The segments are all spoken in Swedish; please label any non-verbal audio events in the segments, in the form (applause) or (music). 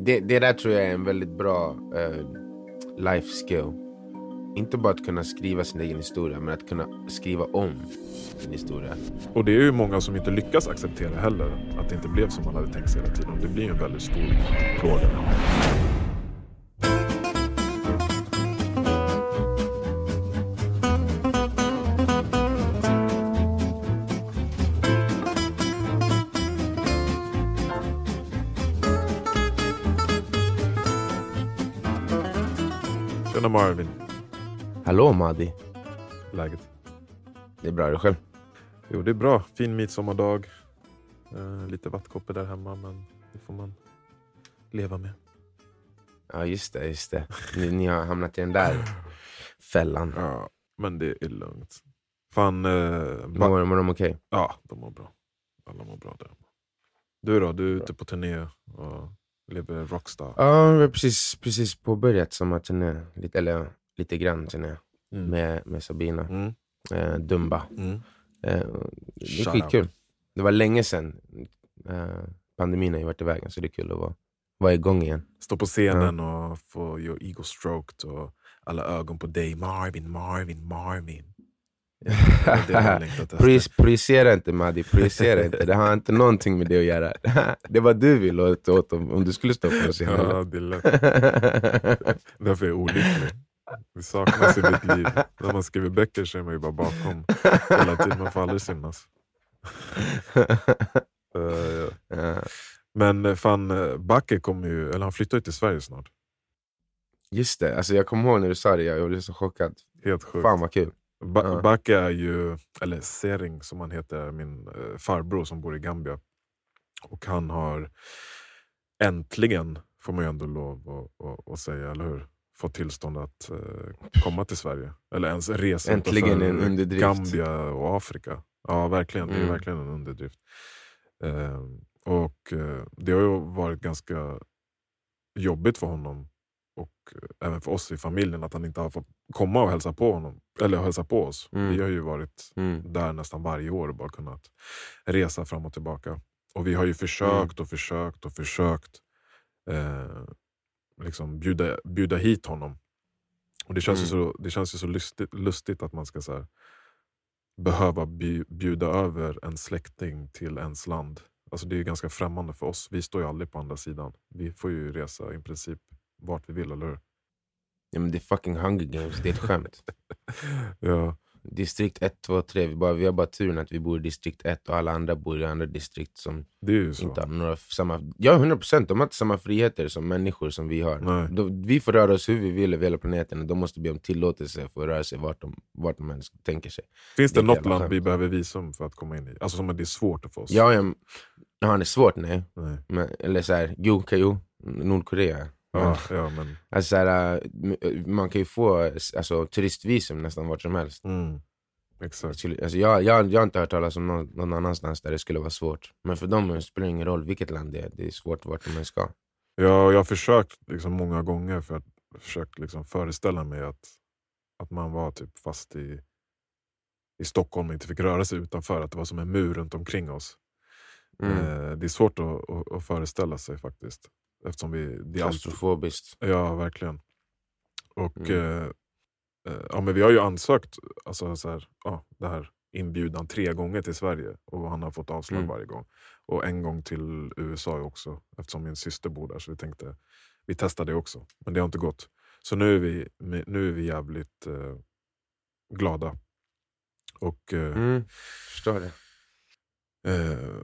Det, det där tror jag är en väldigt bra uh, life skill. Inte bara att kunna skriva sin egen historia, men att kunna skriva om sin historia. Och det är ju många som inte lyckas acceptera heller att det inte blev som man hade tänkt sig hela tiden. Det blir ju en väldigt stor plåga. Madi, läget? det är bra. Är du själv? Jo, det är bra. Fin midsommardag. Eh, lite vattkoppor där hemma, men det får man leva med. Ja, just det. Just det. Ni, ni har hamnat i den där fällan. Ja, men det är lugnt. Fan, eh, Mår, mår de okej? ja, de mår bra. Alla mår bra där. Du då? Du är ute på turné och lever rockstar. Ja, vi har precis, precis påbörjat sommarturné. Lite, eller lite grann turné Mm. med, med Sabina. Mm. Eh, Dumba. Mm. Eh, det är skitkul. Det var länge sedan. Eh, pandemin har ju varit i vägen, så det är kul att vara, vara igång igen. Stå på scenen och få your ego stroked och alla ögon på dig. Marvin, Marvin, Marvin. (laughs) Ja. Projis- Projicera inte Madi, projicera inte. Det har inte någonting med det att göra. (laughs) Det var du vill åt, åt om, om du skulle stå på scenen. Ja, det är lätt. (laughs) Därför är jag olycklig. Det saknas i mitt liv. När man skriver böcker så är man ju bara bakom hela tiden. Man får aldrig synas. (laughs) Eh, ja. Men eh, fan, eh, Backe kommer ju, eller han flyttar ju till Sverige snart. Just det, alltså jag kommer ihåg när du sa det, jag blev så chockad. Helt sjukt. Fan vad kul. Ba- Ja. Backe är ju, eller Sering som han heter, min farbror som bor i Gambia. Och han har äntligen, får man ju ändå lov att säga, eller hur? Fått tillstånd att eh, komma till Sverige. Eller ens resa Äntligen en underdrift. Gambia och Afrika. Ja, verkligen. Det är Mm. verkligen en underdrift. Eh, och eh, Det har ju varit ganska jobbigt för honom och eh, även för oss i familjen att han inte har fått komma och hälsa på honom. Eller hälsa på oss. Mm. Vi har ju varit Mm. där nästan varje år och bara kunnat resa fram och tillbaka. Och vi har ju försökt och försökt och försökt eh, liksom bjuda, bjuda hit honom. Och Det känns, ju Mm. så, det känns ju så lustigt, lustigt att man ska så här, behöva bju- bjuda över en släkting till ens land. Alltså det är ju ganska främmande för oss. Vi står ju aldrig på andra sidan. Vi får ju resa i princip vart vi vill, eller hur? Ja, men det är fucking Hunger Games, det är ett skämt. (laughs) ja, Distrikt 1, 2, 3, vi, bara, vi har bara turen att vi bor i distrikt 1 och alla andra bor i andra distrikt som inte har några samma... Ja, 100%, de har inte samma friheter som människor som vi har. De, vi får röra oss hur vi vill över hela planeten och de måste be om tillåtelse för att röra sig vart de, vart de ens tänker sig. Finns det det något land vi behöver visum för att komma in i? Alltså som att det är svårt att få oss? Ja, ja, ja, det är svårt, nej. Nej. Men, eller så här, jo, jo, Nordkorea. Ja, ja, men, alltså, så här, äh, man kan ju få alltså, turistvisum nästan vart som helst. mm, exakt. Skulle- Alltså, jag, jag, jag har inte hört talas om någon, någon annanstans där det skulle vara svårt. Men för dem spelar det ingen roll vilket land det är. Det är svårt vart de än ska. Ja, jag har försökt liksom många gånger för att försökt liksom föreställa mig att, att man var typ fast i, i Stockholm och inte fick röra sig utanför. Att det var som en mur runt omkring oss. Mm. Eh, det är svårt att, att, att föreställa sig faktiskt. Eftersom vi, det Klaustrofobiskt. Ja, verkligen. Och Mm. eh, eh, ja, men Vi har ju ansökt alltså, så här, ja, det här inbjudan tre gånger till Sverige och han har fått avslag Mm. varje gång. Och en gång till USA också eftersom min syster bor där. Så vi tänkte vi testar det också. Men det har inte gått. Så nu är vi, nu är vi jävligt eh, glada. Och eh, Mm. Förstår det. Eh,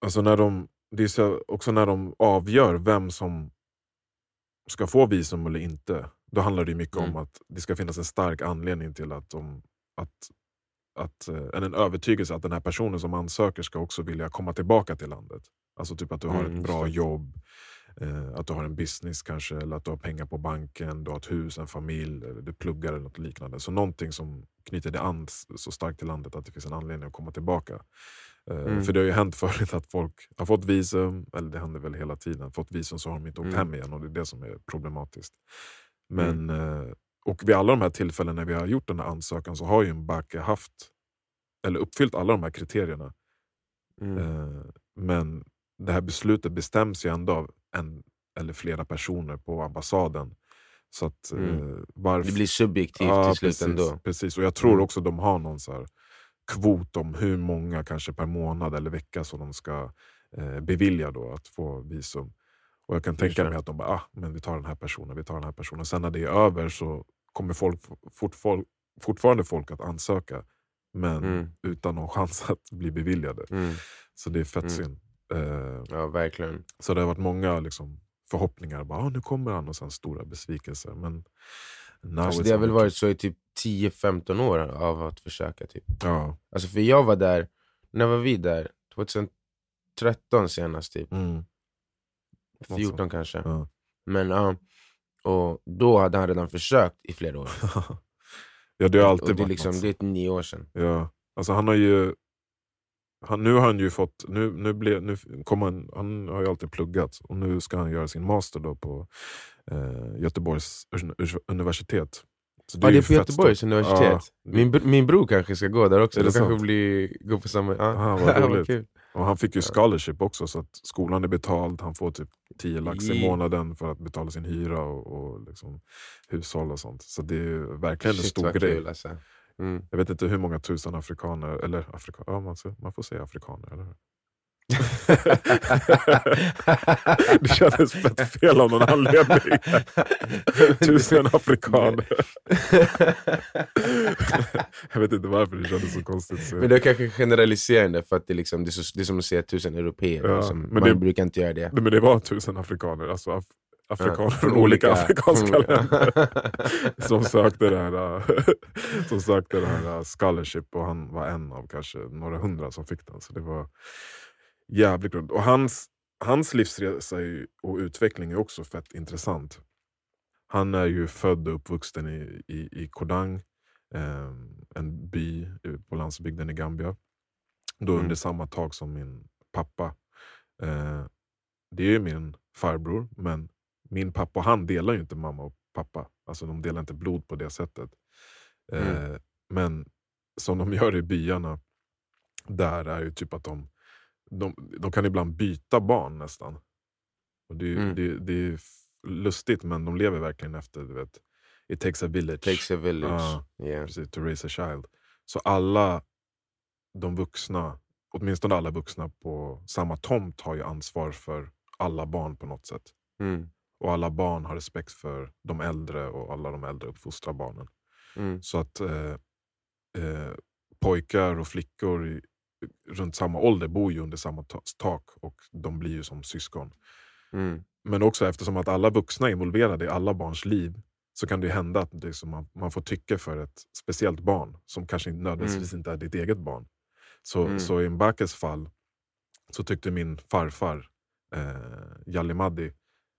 alltså när de, det är så, också när de avgör vem som ska få visum eller inte. Då handlar det mycket Mm. om att det ska finnas en stark anledning till att, de, att, att eh, en, övertygelse att den här personen som ansöker ska också vilja komma tillbaka till landet. Alltså typ att du har Mm, ett bra jobb, eh, att du har en business kanske, eller att du har pengar på banken, du har ett hus, en familj, eller du pluggar eller något liknande. Så någonting som knyter dig an så starkt till landet att det finns en anledning att komma tillbaka. Eh, Mm. För det har ju hänt (laughs) förut att folk har fått visum, eller det händer väl hela tiden, fått visum så har de inte åkt Mm. hem igen och det är det som är problematiskt. Men, eh, och vid alla de här tillfällen när vi har gjort den här ansökan så har ju Mbake haft, eller uppfyllt alla de här kriterierna. Mm. Eh, Men det här beslutet bestäms ju ändå av en eller flera personer på ambassaden. Så att, Mm. eh, varf- Det blir subjektivt Ja, till slut precis, ändå. Precis, och jag tror Mm. också de har någon så här kvot om hur många kanske per månad eller vecka som de ska eh, bevilja då att få visum. Och jag kan tänka mig att de bara, ah, men vi tar den här personen, vi tar den här personen. Sen när det är över så kommer folk, fort, folk, fortfarande folk att ansöka. Men Mm. utan någon (laughs) chans att bli beviljade. Mm. Så det är fett Mm. synd. Eh, Ja, verkligen. så det har varit många liksom, förhoppningar. Bara, ah, nu kommer han och sen stora besvikelser. Men now Alltså, det har väl varit så i typ 10-15 år av att försöka. Typ. Ja. Alltså för jag var där, när var vi där? 2013 senast typ. Mm. Något 14 sånt. kanske. Ja. Men ja, och då hade han redan försökt i flera år. (laughs) ja, det har alltid och det, är liksom, det är nio år sedan. Ja. Alltså han har ju... Han, nu har han ju fått... Nu, nu blev, nu kom han, han har ju alltid pluggat och nu ska han göra sin master då på eh, Göteborgs uni- universitet. Så Ja, det ju är på fett Göteborgs stort. universitet. Ja, Min, min bror kanske ska gå där också. Är det De kanske blir, går på samma... Ja. Ah, (laughs) vad roligt. och han fick ju Ja. scholarship också så att skolan är betald. Han får typ 10 lax i månaden för att betala sin hyra och, och liksom hushåll och sånt. Så det är verkligen en Shit, stor vad grej. kul alltså. Mm. Jag vet inte hur många tusen afrikaner, eller afrika, ja, man får säga afrikaner, eller hur? Det kändes fett fel av någon anledning. Tusen afrikaner. jag vet inte varför det kändes så konstigt. Så. Men det är kanske generaliserande för att det, liksom, det, är, så, det är som att säga tusen europeer. Ja, liksom. men Man det- brukar inte göra det. Nej, men det var tusen afrikaner, alltså af afrikaner Ja, från olika afrikanska från- länder. (laughs) som sökte det här, (laughs) som sökte det här äh, scholarship och han var en av kanske några hundra som fick den. Så det var jävligt roligt. Och hans, hans livsresa ju- och utveckling är också fett intressant. Han är ju född och uppvuxen i, i, i Kodang, eh, en by på landsbygden i Gambia. Då Mm. under samma tak som min pappa. Eh, det är ju min farbror, men min pappa och han delar ju inte mamma och pappa. Alltså de delar inte blod på det sättet. Eh, Mm. Men som de gör i byarna, där är ju typ att de, de, de kan ibland byta barn nästan. Och det, Mm. det, det är lustigt men de lever verkligen efter, du vet, it takes a village. Takes a village. Ja. Yeah. Precis, to raise a child. Så alla de vuxna, åtminstone alla vuxna på samma tomt har ju ansvar för alla barn på något sätt. Mm. Och alla barn har respekt för de äldre och alla de äldre uppfostrar barnen. Mm. Så att eh, eh, pojkar och flickor runt samma ålder bor ju under samma ta- tak och de blir ju som syskon. Mm. Men också eftersom att alla vuxna är involverade i alla barns liv så kan det hända att det som man, man får tycke för ett speciellt barn som kanske nödvändigtvis inte är ditt eget barn. Så, Mm. så i Mbakes fall så tyckte min farfar, eh, Jalli Maddi,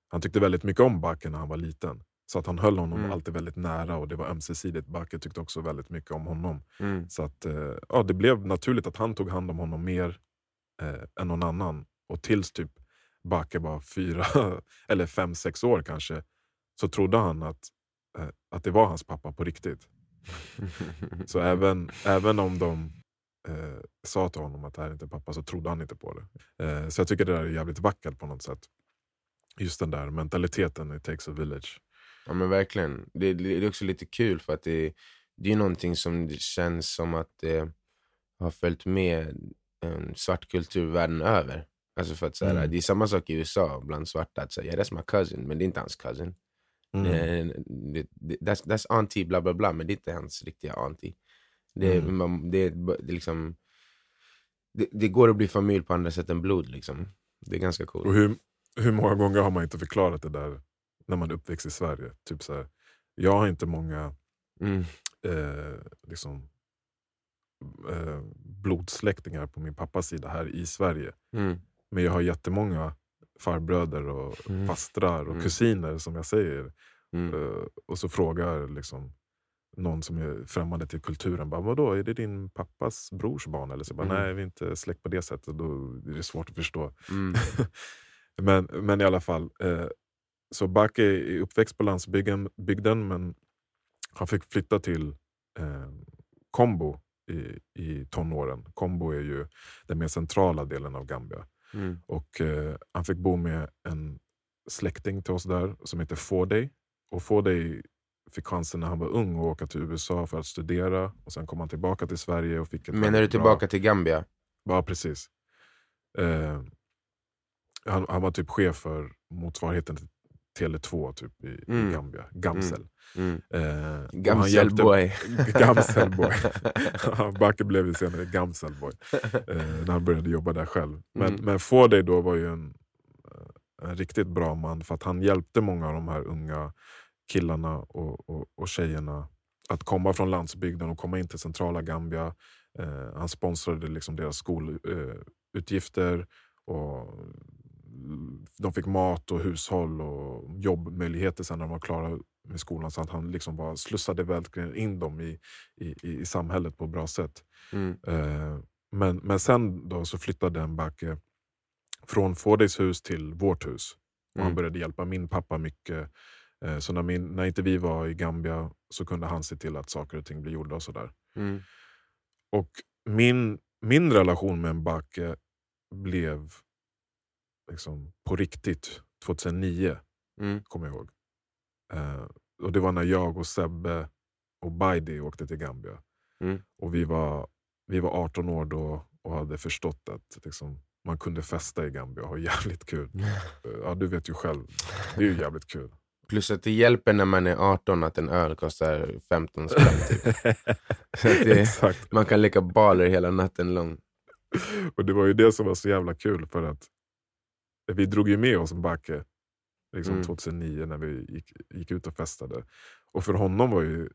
han tyckte väldigt mycket om Bake när han var liten. Så att han höll honom Mm. alltid väldigt nära och det var ömsesidigt. Bake tyckte också väldigt mycket om honom. Mm. Så att, eh, ja, det blev naturligt att han tog hand om honom mer eh, än någon annan. Och tills typ Bake var fyra (laughs) eller fem, sex år kanske, så trodde han att, eh, att det var hans pappa på riktigt. (laughs) Så även, även om de eh, sa till honom att det här är inte pappa så trodde han inte på det. Eh, så jag tycker det där är jävligt vackert på något sätt. Just den där mentaliteten, it takes a village. Ja men verkligen. Det, det är också lite kul för att det, det är någonting som känns som att det har följt med en svart kultur världen över. Alltså för att så här, Mm. Det är samma sak i USA bland svarta. Att säga, yeah, that's my cousin, men det är inte hans cousin. Mm. Eh, det, det, that's, that's auntie bla bla bla, men det är inte hans riktiga auntie. Det, Mm. man, det, det, liksom, det, det går att bli familj på andra sätt än blod. Liksom. Det är ganska coolt. Och hur, hur många gånger har man inte förklarat det där när man är uppväxt i Sverige? Typ så här, jag har inte många Mm. eh, liksom, eh, blodsläktingar på min pappas sida här i Sverige. Mm. Men jag har jättemånga farbröder och Mm. fastrar och Mm. kusiner som jag säger. Mm. Eh, och så frågar liksom någon som är främmande till kulturen, bara, vadå, är det din pappas brors barn? Eller så bara, Mm. nej vi är inte släkt på det sättet. Då är det svårt att förstå. Mm. (laughs) men, men i alla fall, eh, så Bake är uppväxt på landsbygden bygden, men han fick flytta till eh, Kombo i, i tonåren. Kombo är ju den mer centrala delen av Gambia. Mm. Och eh, Han fick bo med en släkting till oss där som heter Forday. Och Forday fick chansen när han var ung att åka till USA för att studera. Och Sen kom han tillbaka till Sverige och fick ett Menar du tillbaka bra... till Gambia? Ja, precis. Eh, han, han var typ chef för motsvarigheten till Tele2 typ, i, Mm. i Gambia. Gamsel. Mm. Eh, och han Gamselboy. (laughs) Gamselboy. (laughs) Backe blev ju senare Gamselboy. Eh, när han började jobba där själv. Men, Mm. men Forday då var ju en, eh, en riktigt bra man för att han hjälpte många av de här unga killarna och, och, och tjejerna att komma från landsbygden och komma in till centrala Gambia. Eh, han sponsrade liksom deras skolutgifter eh, och de fick mat och hushåll och jobbmöjligheter sen när de var klara med skolan. Så att han liksom bara slussade verkligen in dem i, i, i samhället på ett bra sätt. Mm. Eh, men, men sen då så flyttade Mbacke från Fordays hus till vårt hus. Och Han Mm. började hjälpa min pappa mycket. Eh, så när, min, när inte vi var i Gambia så kunde han se till att saker och ting blev gjorda. och sådär. Mm. Och min, min relation med Mbacke blev liksom på riktigt 2009, Mm. kommer jag ihåg. Eh, och Det var när jag och Sebbe och Baidi åkte till Gambia. Mm. Och vi var, vi var 18 år då och hade förstått att liksom, man kunde festa i Gambia och ha (laughs) jävligt kul. (laughs) Ja, du vet ju själv, det är ju jävligt kul. Plus att det hjälper när man är 18 att en öl kostar 15 spänn. Typ. (laughs) Det, man kan leka baler hela natten lång. Och det var ju det som var så jävla kul för att vi drog ju med oss en backe liksom Mm. 2009 när vi gick, gick ut och festade. Och för honom var ju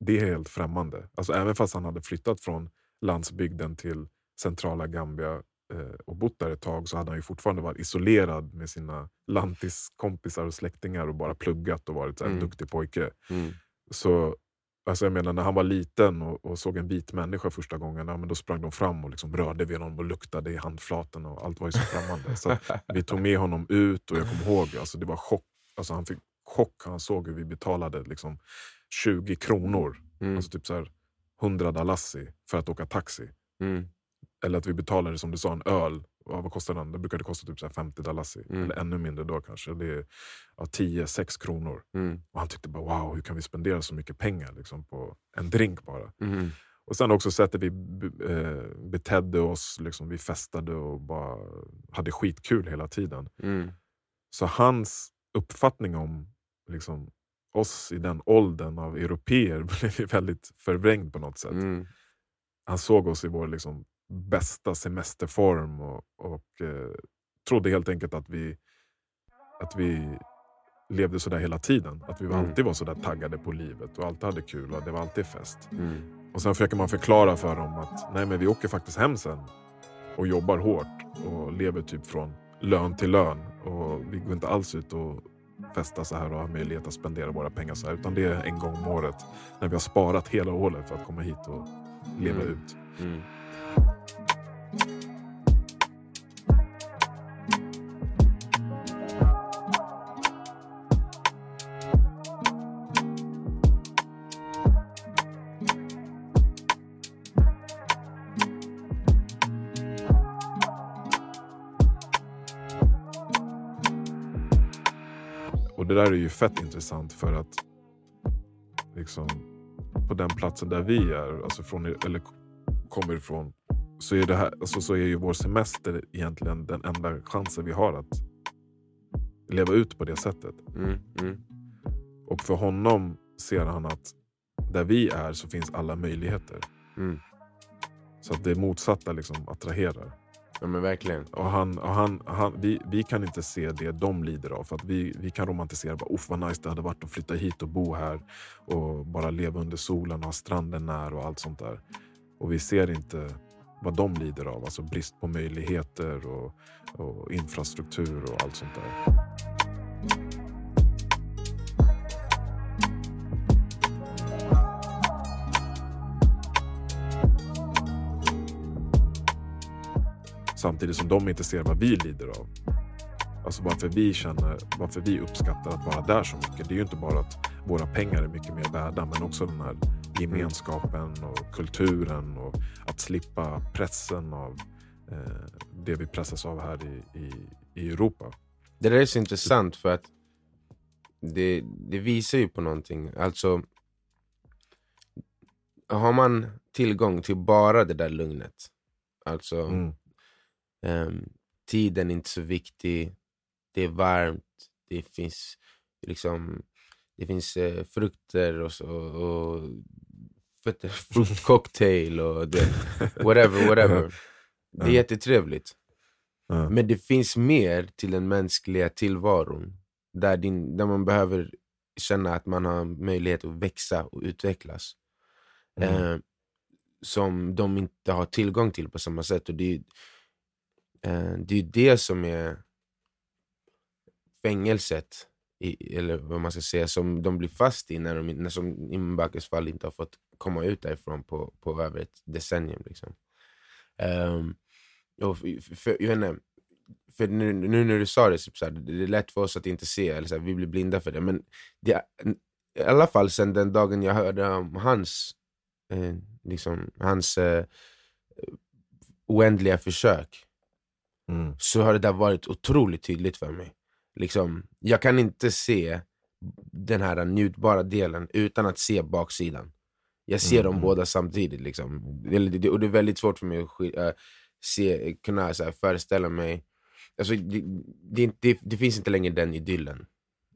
det helt främmande. Alltså även fast han hade flyttat från landsbygden till centrala Gambia eh, och bott där ett tag så hade han ju fortfarande varit isolerad med sina lantiskompisar och släktingar och bara pluggat och varit så här en Mm. duktig pojke. Mm. Så alltså jag menar, när han var liten och, och såg en vit människa första gången, ja, men då sprang de fram och liksom rörde vid honom och luktade i handflaten och allt var ju så främmande. Så vi tog med honom ut och jag kommer ihåg, alltså det var chock. Alltså han fick chock, han såg hur vi betalade liksom 20 kronor, Mm. alltså typ så här 100 dalassi för att åka taxi. Mm. Eller att vi betalade som du sa en öl, ja, vad kostar den? Det brukade kosta typ så här 50 dalassi, Mm. eller ännu mindre då kanske. Det är ja, 10-6 kronor. Mm. Och han tyckte bara wow, hur kan vi spendera så mycket pengar liksom, på en drink bara? Mm. Och sen också sättet vi eh, betedde oss, liksom, vi festade och bara hade skitkul hela tiden. Mm. Så hans uppfattning om liksom, oss i den åldern av europeer (laughs) blev väldigt förvrängd på något sätt. Mm. Han såg oss i vår liksom, bästa semesterform och, och eh, trodde helt enkelt att vi, att vi levde sådär hela tiden. Att vi Mm. alltid var sådär taggade på livet och alltid hade kul och det var alltid fest. Mm. Och sen försöker man förklara för dem att nej men vi åker faktiskt hem sen och jobbar hårt och lever typ från lön till lön. Och vi går inte alls ut och festar så här och har möjlighet att spendera våra pengar så här. Utan det är en gång om året när vi har sparat hela året för att komma hit och leva Mm. ut. Och det där är ju fett intressant för att liksom, på den platsen där vi är, alltså från, eller kommer ifrån, så är, det här, alltså så är ju vår semester egentligen den enda chansen vi har att leva ut på det sättet. Mm. Mm. Och för honom ser han att där vi är så finns alla möjligheter. Mm. Så att det motsatta liksom attraherar. Ja men verkligen. Och han, och han, han, vi, vi kan inte se det de lider av. För att vi, vi kan romantisera, bara, Uff, vad nice det hade varit att flytta hit och bo här. Och bara leva under solen och ha stranden nära och allt sånt där. Och vi ser inte vad de lider av. Alltså brist på möjligheter och, och infrastruktur och allt sånt där. Samtidigt som de inte ser vad vi lider av. Alltså varför vi känner, varför vi uppskattar att vara där så mycket. Det är ju inte bara att våra pengar är mycket mer värda, men också den här gemenskapen och kulturen och att slippa pressen av eh, det vi pressas av här i, i, i Europa. Det där är så intressant för att det, det visar ju på någonting. Alltså, har man tillgång till bara det där lugnet, alltså Mm. ehm, tiden är inte så viktig, det är varmt, det finns liksom det finns eh, frukter och, så, och vet du, (laughs) fruktcocktail och det, whatever, (laughs) whatever. Det är jättetrevligt. Men det finns mer till den mänskliga tillvaron. Där, din, där man behöver känna att man har möjlighet att växa och utvecklas. Mm. Eh, som de inte har tillgång till på samma sätt. Och det, är, eh, det är det som är fängelset, i, eller vad man ska säga, som de blir fast i när de, när, som i Mbakes fall inte har fått komma ut därifrån på, på över ett decennium. Liksom. Ehm, och för, för, jag vet inte, för nu, nu när du sa det, typ så här, det är lätt för oss att inte se, eller så här, vi blir blinda för det. Men det, i alla fall sen den dagen jag hörde om hans, eh, liksom, hans eh, oändliga försök, Mm. så har det där varit otroligt tydligt för mig. Liksom, jag kan inte se den här njutbara delen utan att se baksidan. Jag ser Mm, dem båda samtidigt. Liksom. Det- Och det är väldigt svårt för mig att äh, se, kunna så här, föreställa mig... Alltså, det, det, det, det finns inte längre den idyllen.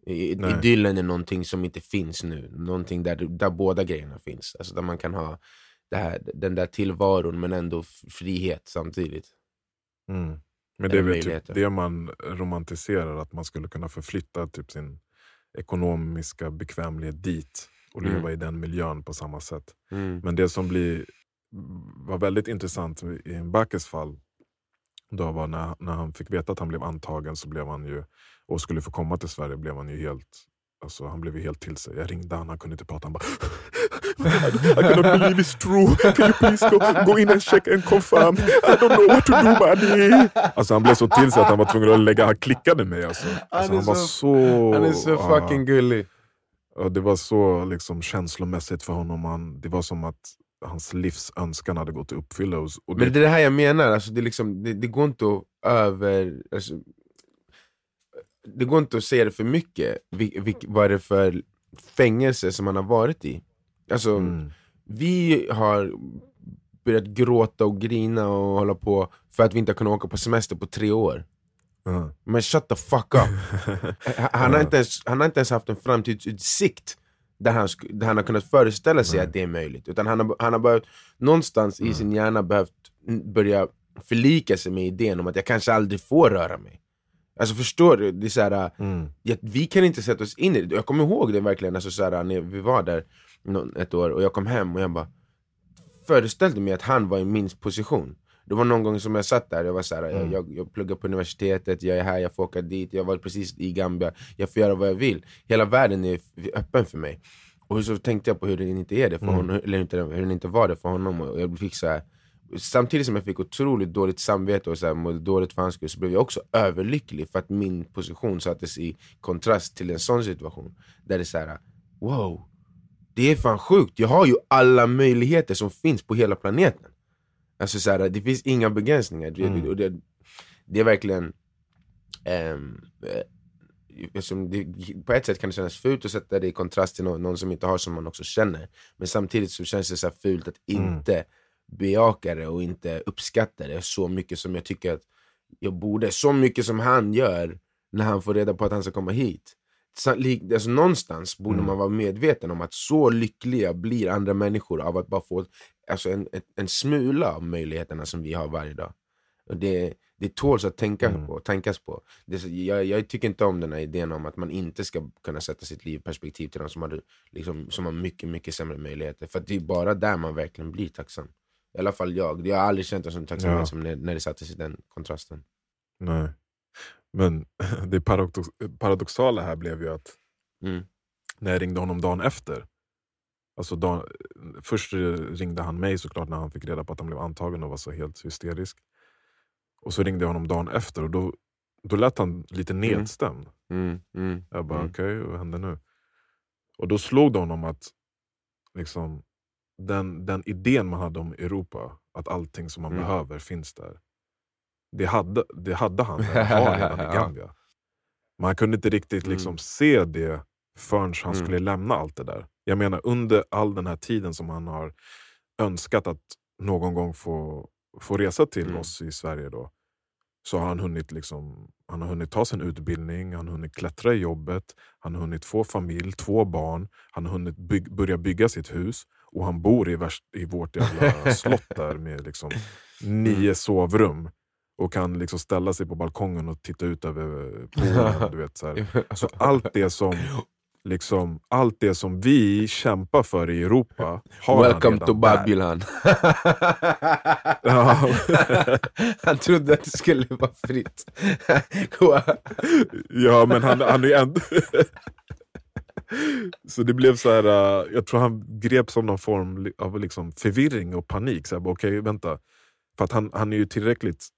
I- Nej. Idyllen är någonting som inte finns nu. Någonting där, där båda grejerna finns. Alltså där man kan ha här, den där tillvaron men ändå frihet samtidigt. Mm. Men det är väl typ det man romantiserar, att man skulle kunna förflytta typ sin ekonomiska bekvämlighet dit och leva Mm. i den miljön på samma sätt. Mm. Men det som blir, var väldigt intressant i Mbakes fall då var när, när han fick veta att han blev antagen så blev han ju, och skulle få komma till Sverige blev han ju helt Alltså, han blev ju helt till sig. Jag ringde han, han kunde inte prata. Han bara I, I cannot believe it's true. Can you please go, go in and check and confirm? I don't know what to do buddy. Alltså, han blev så till sig att han var tvungen att lägga, han klickade mig. Alltså. Alltså, är han var så- så... Han är så ja. fucking gullig. Det var så liksom, känslomässigt för honom. Han, det var som att hans livs önskan hade gått i uppfyllelse. Och det, Men det är det här jag menar, alltså det, liksom, det, det går inte att över... Alltså, det går inte att säga det för mycket, vil, vil, vad är det för fängelse som man har varit i. Alltså, mm, vi har börjat gråta och grina och hålla på för att vi inte har kunnat åka på semester på tre år. Ja. Men shut the fuck up! (laughs) Han- har inte ens, han har inte ens haft en framtidsutsikt där han, där han har kunnat föreställa sig Nej. att det är möjligt. Utan han har, han har behövt, någonstans i sin hjärna behövt börja förlika sig med idén om att jag kanske aldrig får röra mig. Alltså förstår du? Det är så här, Mm, ja, vi kan inte sätta oss in i det. Jag kommer ihåg det verkligen, alltså, så här, när vi var där ett år och jag kom hem och jag bara föreställde mig att han var i min position. Det var någon gång som jag satt där, jag var så här, Mm. jag, jag, pluggar på universitetet, jag är här, jag får åka dit, jag var precis i Gambia, jag får göra vad jag vill. Hela världen är öppen för mig. Och så tänkte jag på hur den inte är det för Mm. honom, eller inte, hur den inte var det för honom. Och jag fick så här, samtidigt som jag fick otroligt dåligt samvete och så här, mådde dåligt för hans skull, så blev jag också överlycklig för att min position sattes i kontrast till en sån situation. Där det är så här, wow, det är fan sjukt, jag har ju alla möjligheter som finns på hela planeten. Alltså så här, det finns inga begränsningar. Det, Mm. och det, det är verkligen... eftersom det, på ett sätt kan det kännas fult att sätta det i kontrast till någon, någon som inte har som man också känner. Men samtidigt så känns det så fult att Mm. inte bejaka det och inte uppskatta det så mycket som jag tycker att jag borde. Så mycket som han gör när han får reda på att han ska komma hit. Alltså, någonstans borde Mm. man vara medveten om att så lyckliga blir andra människor av att bara få alltså, en, en, en smula av möjligheterna som vi har varje dag. Och det, det tåls att tänka Mm. på, tänkas på. Det, jag, jag tycker inte om den här idén om att man inte ska kunna sätta sitt liv i perspektiv till de som har, liksom, som har mycket, mycket sämre möjligheter. För att det är bara där man verkligen blir tacksam. I alla fall jag. Jag har aldrig känt en sån tacksamhet Ja. som när, när det sattes i den kontrasten. nej. Men (laughs) det paradox, paradoxala här blev ju att Mm. när jag ringde honom dagen efter. Alltså dagen, först ringde han mig såklart när han fick reda på att han blev antagen och var så helt hysterisk. Och så ringde jag honom dagen efter och då, då lät han lite nedstämd. Mm. Mm. Jag bara Mm. okej, vad händer nu? Och då slog det honom att liksom, den, den idén man hade om Europa, att allting som man Mm. behöver finns där. Det hade, det hade han, redan (laughs) i. Gambia. Men han kunde inte riktigt liksom Mm. se det förrän han Mm. skulle lämna allt det där. Jag menar under all den här tiden som han har önskat att någon gång få, få resa till Mm. oss i Sverige då, så har han hunnit, liksom, han har hunnit ta sin utbildning, han har hunnit klättra i jobbet, han har hunnit få familj, två barn, han har hunnit byg- börja bygga sitt hus och han bor i, värst, i vårt jävla (laughs) slott där med liksom nio Mm. sovrum och kan liksom ställa sig på balkongen och titta ut över (laughs) poolen. du vet, så, här. så allt det som liksom, allt det som vi kämpar för i Europa har han Welcome redan to. Babylon. (laughs) (laughs) Han trodde att det skulle vara fritt. Ja, men han, han är ändå... så det blev så här, uh, jag tror han greps av någon form av liksom förvirring och panik. Så här, Okej, vänta. För att han, han är ju tillräckligt...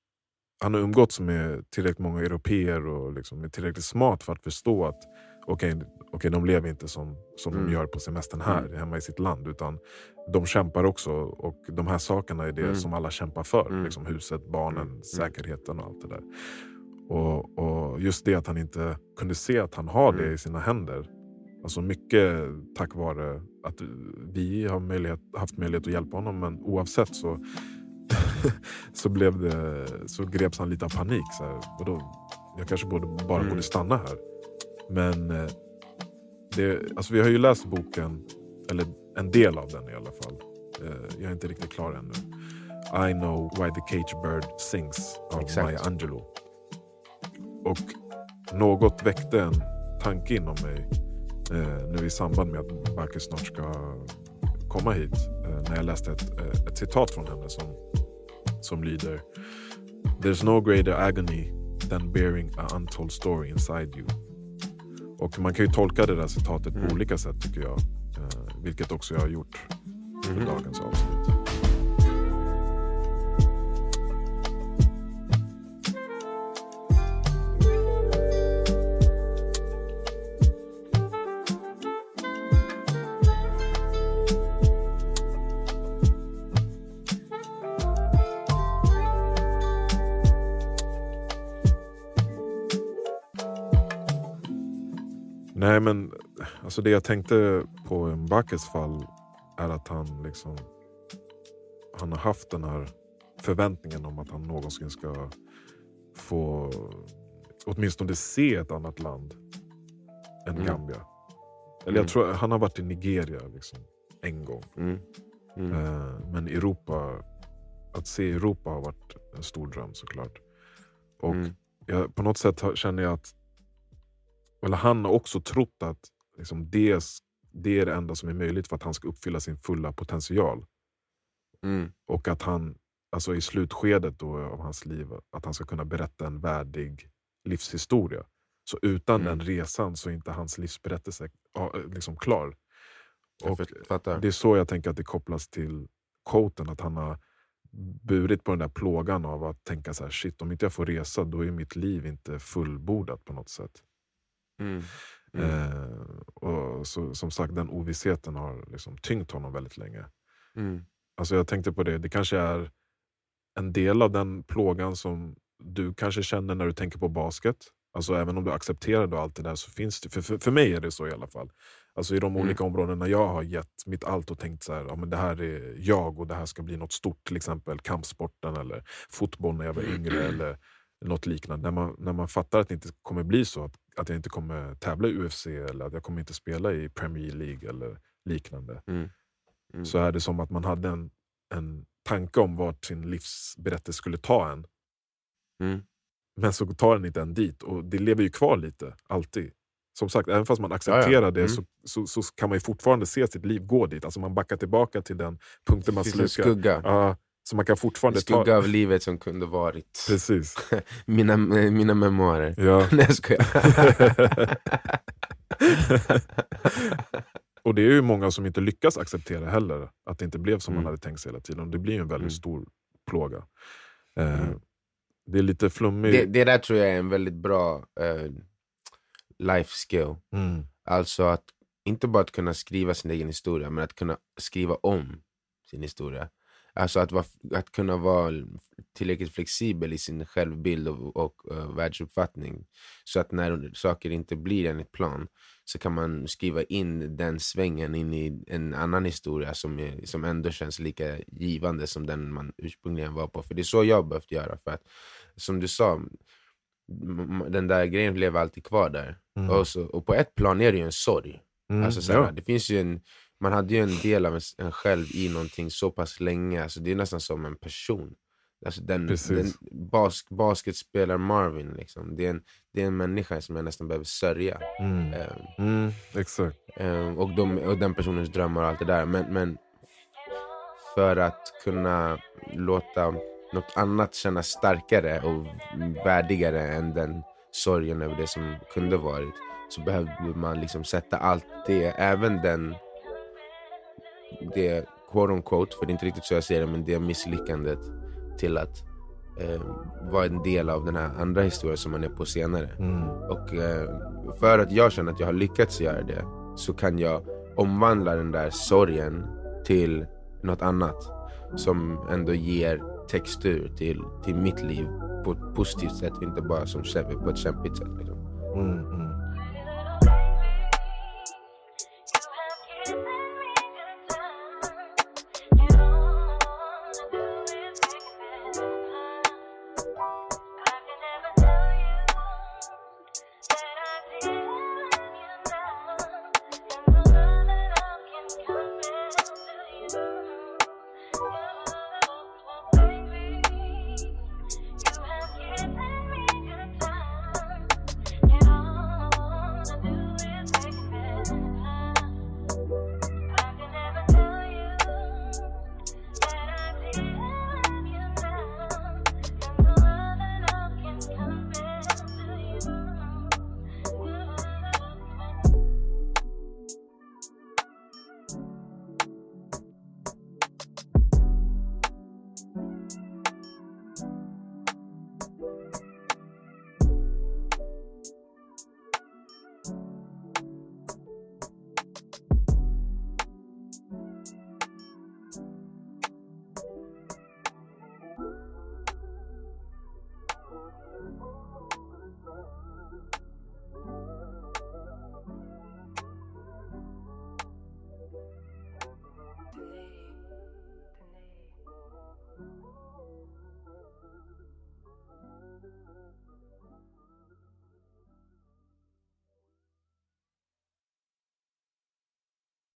Han har umgåtts med tillräckligt många europeer och liksom är tillräckligt smart för att förstå att okej, okej, de lever inte som, som Mm. de gör på semestern här, Mm. hemma i sitt land. Utan de kämpar också och de här sakerna är det Mm. som alla kämpar för. Mm. Liksom huset, barnen, Mm. säkerheten och allt det där. Och, och just det att han inte kunde se att han har det Mm. i sina händer. Alltså mycket tack vare att vi har möjlighet, haft möjlighet att hjälpa honom. Men oavsett så, (laughs) så, blev det, så greps han lite av panik. Så här, vadå? Jag kanske borde, bara Mm. borde stanna här. Men eh, det, alltså vi har ju läst boken, eller en del av den i alla fall. Eh, Jag är inte riktigt klar ännu. I know why the cage bird sings av Exakt. Maya Angelou. Och något väckte en tanke inom mig eh, nu i samband med att Backe snart ska komma hit. Eh, när jag läste ett, eh, ett citat från henne som, som lyder There's no greater agony than bearing a untold story inside you. Och man kan ju tolka det där citatet Mm. på olika sätt tycker jag. Eh, vilket också jag har gjort för Mhm. dagens avsnitt. Nej men alltså det jag tänkte på Mbakes fall är att han liksom han har haft den här förväntningen om att han någonsin ska få åtminstone se ett annat land än Mm. Gambia. Eller Mm. jag tror han har varit i Nigeria liksom, en gång. Mm. Eh, Men Europa, att se Europa har varit en stor dröm såklart. Och Mm. jag, på något sätt känner jag att eller han har också trott att liksom det, det är det enda som är möjligt för att han ska uppfylla sin fulla potential. Mm. Och att han alltså i slutskedet då av hans liv att han ska kunna berätta en värdig livshistoria. Så utan Mm. den resan så är inte hans livsberättelse liksom klar. Och det är så jag tänker att det kopplas till quoten, att han har burit på den där plågan av att tänka så här, shit om inte jag får resa då är mitt liv inte fullbordat på något sätt. Mm. Mm. Eh, och så, som sagt, den ovissheten har liksom tyngt honom väldigt länge. Mm. Alltså jag tänkte på det, det kanske är en del av den plågan som du kanske känner när du tänker på basket. Alltså även om du accepterar allt det där så finns det, för, för, för mig är det så i alla fall. Alltså i de Mm. olika områdena jag har gett mitt allt och tänkt så här, ja, men det här är jag och det här ska bli något stort. Till exempel kampsporten eller fotboll när jag var yngre (clears throat) eller något liknande. När man, när man fattar att det inte kommer bli så, att, att jag inte kommer tävla i UFC eller att jag kommer inte spela i Premier League eller liknande. Mm. Mm. Så är det som att man hade en, en tanke om vart sin livsberättelse skulle ta en. Mm. Men så tar den inte en dit och det lever ju kvar lite, alltid. Som sagt, även fast man accepterar det Mm. så, så, så kan man ju fortfarande se sitt liv gå dit. Alltså man backar tillbaka till den punkten man slukar. skugga. Ja, så man kan fortfarande skugga ta... av livet som kunde varit. Precis. (laughs) Mina, mina memoarer. Ja. (laughs) Nej jag skojar. (laughs) och det är ju många som inte lyckas acceptera heller att det inte blev som Mm. man hade tänkt sig hela tiden. Det blir ju en väldigt Mm. stor plåga. Eh, Mm. Det är lite flummigt. det, det där tror jag är en väldigt bra eh, life skill. Mm. Alltså att inte bara att kunna skriva sin egen historia, men att kunna skriva om sin historia. Alltså att, vara, att kunna vara tillräckligt flexibel i sin självbild och, och uh, världsuppfattning. Så att när saker inte blir enligt plan så kan man skriva in den svängen in i en annan historia som, är, som ändå känns lika givande som den man ursprungligen var på. För det är så jag behövt göra. För att, som du sa, den där grejen lever alltid kvar där. Mm. Och, så, och på ett plan är det ju en sorg. Mm, alltså, såhär, ja. det finns ju en, man hade ju en del av en, själv i någonting så pass länge. Alltså, det är nästan som en person. Alltså den, den bas, basketspelare Marvin, liksom. det, är en, det är en människa som jag nästan behöver sörja. Mm. Um, mm, exakt. Um, och, de, och den personens drömmar och allt det där. Men, men för att kunna låta något annat kännas starkare och värdigare än den sorgen över det som kunde varit så behövde man liksom sätta allt det, även den det quote on quote, för det är inte riktigt så jag ser det, men det misslyckandet till att eh, vara en del av den här andra historien som man är på senare. Mm. Och eh, för att jag känner att jag har lyckats göra det så kan jag omvandla den där sorgen till något annat som ändå ger textur till, till mitt liv på ett positivt sätt, inte bara som på ett kämpigt sätt. Liksom. Mm.